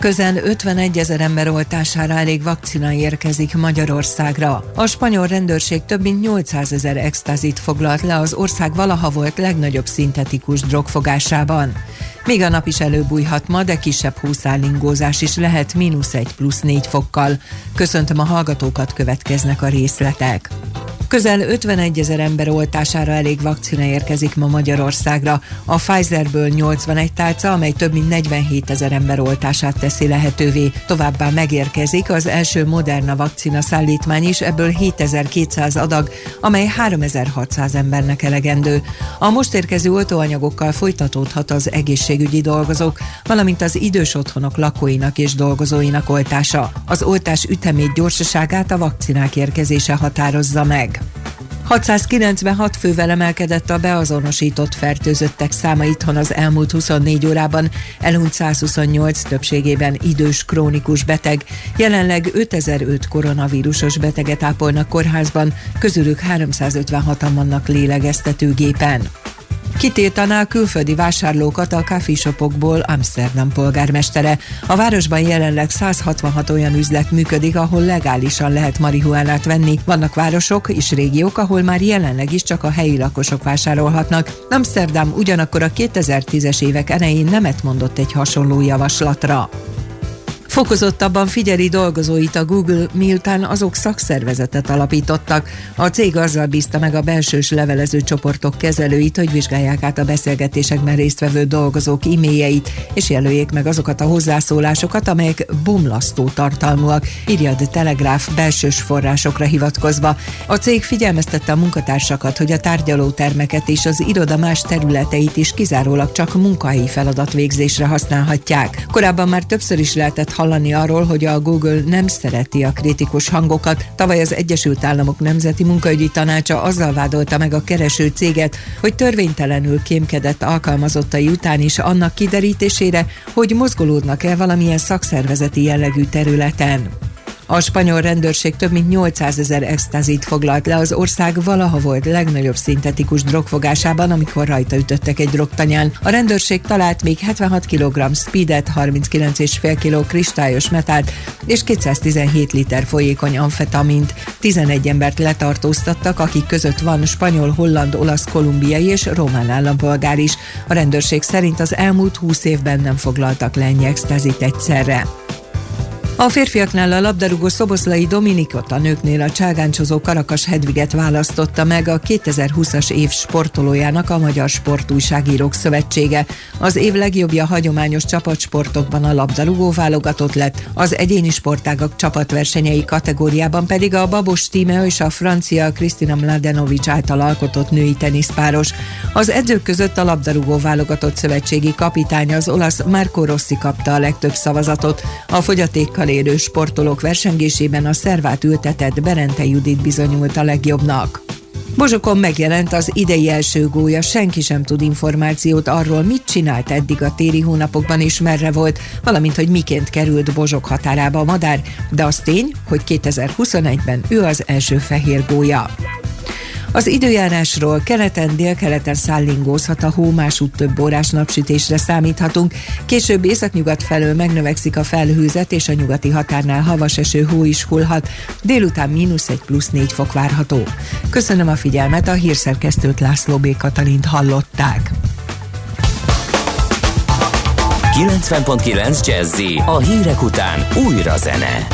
Közel 51 ezer ember oltására elég vakcina érkezik Magyarországra. A spanyol rendőrség több mint 800 ezer extazit foglalt le az ország valaha volt legnagyobb szintetikus drogfogásában. Még a nap is előbújhat ma, de kisebb húszállingózás is lehet mínusz 1 plusz 4 fokkal. Köszöntöm a hallgatókat, következnek a részletek. Közel 51 ezer ember oltására elég vakcina érkezik ma Magyarországra. A Pfizerből 81 tálca, amely több mint 47 ezer ember oltását teszi lehetővé. Továbbá megérkezik az első Moderna vakcina szállítmány is, ebből 7200 adag, amely 3600 embernek elegendő. A most érkező oltóanyagokkal folytatódhat az egészségügyi dolgozók, valamint az idős otthonok lakóinak és dolgozóinak oltása. Az oltás ütemét gyorsaságát a vakcinák érkezése határozza meg. 696 fővel emelkedett a beazonosított fertőzöttek száma itthon az elmúlt 24 órában, elhunyt 128 többségében idős krónikus beteg. Jelenleg 5005 koronavírusos beteget ápolnak kórházban, közülük 356-an vannak lélegeztetőgépen. Kitiltaná külföldi vásárlókat a kávéshopokból Amsterdam polgármestere. A városban jelenleg 166 olyan üzlet működik, ahol legálisan lehet marihuánát venni. Vannak városok és régiók, ahol már jelenleg is csak a helyi lakosok vásárolhatnak. Amsterdam ugyanakkor a 2010-es évek elején nemet mondott egy hasonló javaslatra. Fokozottabban figyeli dolgozóit a Google, miután azok szakszervezetet alapítottak. A cég azzal bízta meg a belsős levelező csoportok kezelőit, hogy vizsgálják át a beszélgetésekben résztvevő dolgozók e-mailjeit, és jelöljék meg azokat a hozzászólásokat, amelyek bomlasztó tartalmúak, írja a Telegráf belsős forrásokra hivatkozva. A cég figyelmeztette a munkatársakat, hogy a tárgyalótermeket és az iroda más területeit is kizárólag csak munkahelyi feladatvégzésre használhatják. Korábban már többször is lehetett hallani arról, hogy a Google nem szereti a kritikus hangokat. Tavaly az Egyesült Államok Nemzeti Munkaügyi Tanácsa azzal vádolta meg a kereső céget, hogy törvénytelenül kémkedett alkalmazottai után is annak kiderítésére, hogy mozgolódnak-e valamilyen szakszervezeti jellegű területen. A spanyol rendőrség több mint 800 ezer extazit foglalt le az ország valaha volt legnagyobb szintetikus drogfogásában, amikor rajta ütöttek egy drogtanyán. A rendőrség talált még 76 kg speedet, 39,5 kg kristályos metált és 217 liter folyékony amfetamint. 11 embert letartóztattak, akik között van spanyol, holland, olasz, kolumbiai és román állampolgár is. A rendőrség szerint az elmúlt 20 évben nem foglaltak le ennyi egyszerre. A férfiaknál a labdarúgó Szoboszlai Dominikot, a nőknél a cságáncsozó Karakas Hedviget választotta meg a 2020-as év sportolójának a Magyar Sportújságírók Szövetsége. Az év legjobbja hagyományos csapatsportokban a labdarúgó válogatott lett, az egyéni sportágak csapatversenyei kategóriában pedig a Babos Tímea és a francia Krisztina Mladenovics által alkotott női teniszpáros. Az edzők között a labdarúgó válogatott szövetségi kapitány az olasz Marco Rossi kapta a legtöbb szavazatot, a fogyatékkal érő sportolók versengésében a szervát ültetett Berente Judit bizonyult a legjobbnak. Bozsokon megjelent az idei első gólya, senki sem tud információt arról, mit csinált eddig a téli hónapokban és merre volt, valamint, hogy miként került Bozsok határába a madár, de az tény, hogy 2021-ben ő az első fehér gólya. Az időjárásról keleten, délkeleten szállingózhat a hó, másút több órás napsütésre számíthatunk. Később északnyugat felől megnövekszik a felhőzet, és a nyugati határnál havas eső hó is hullhat. Délután mínusz egy plusz négy fok várható. Köszönöm a figyelmet, a hírszerkesztőt László B. Katalint hallották. 90.9 Jazzy a hírek után újra zene.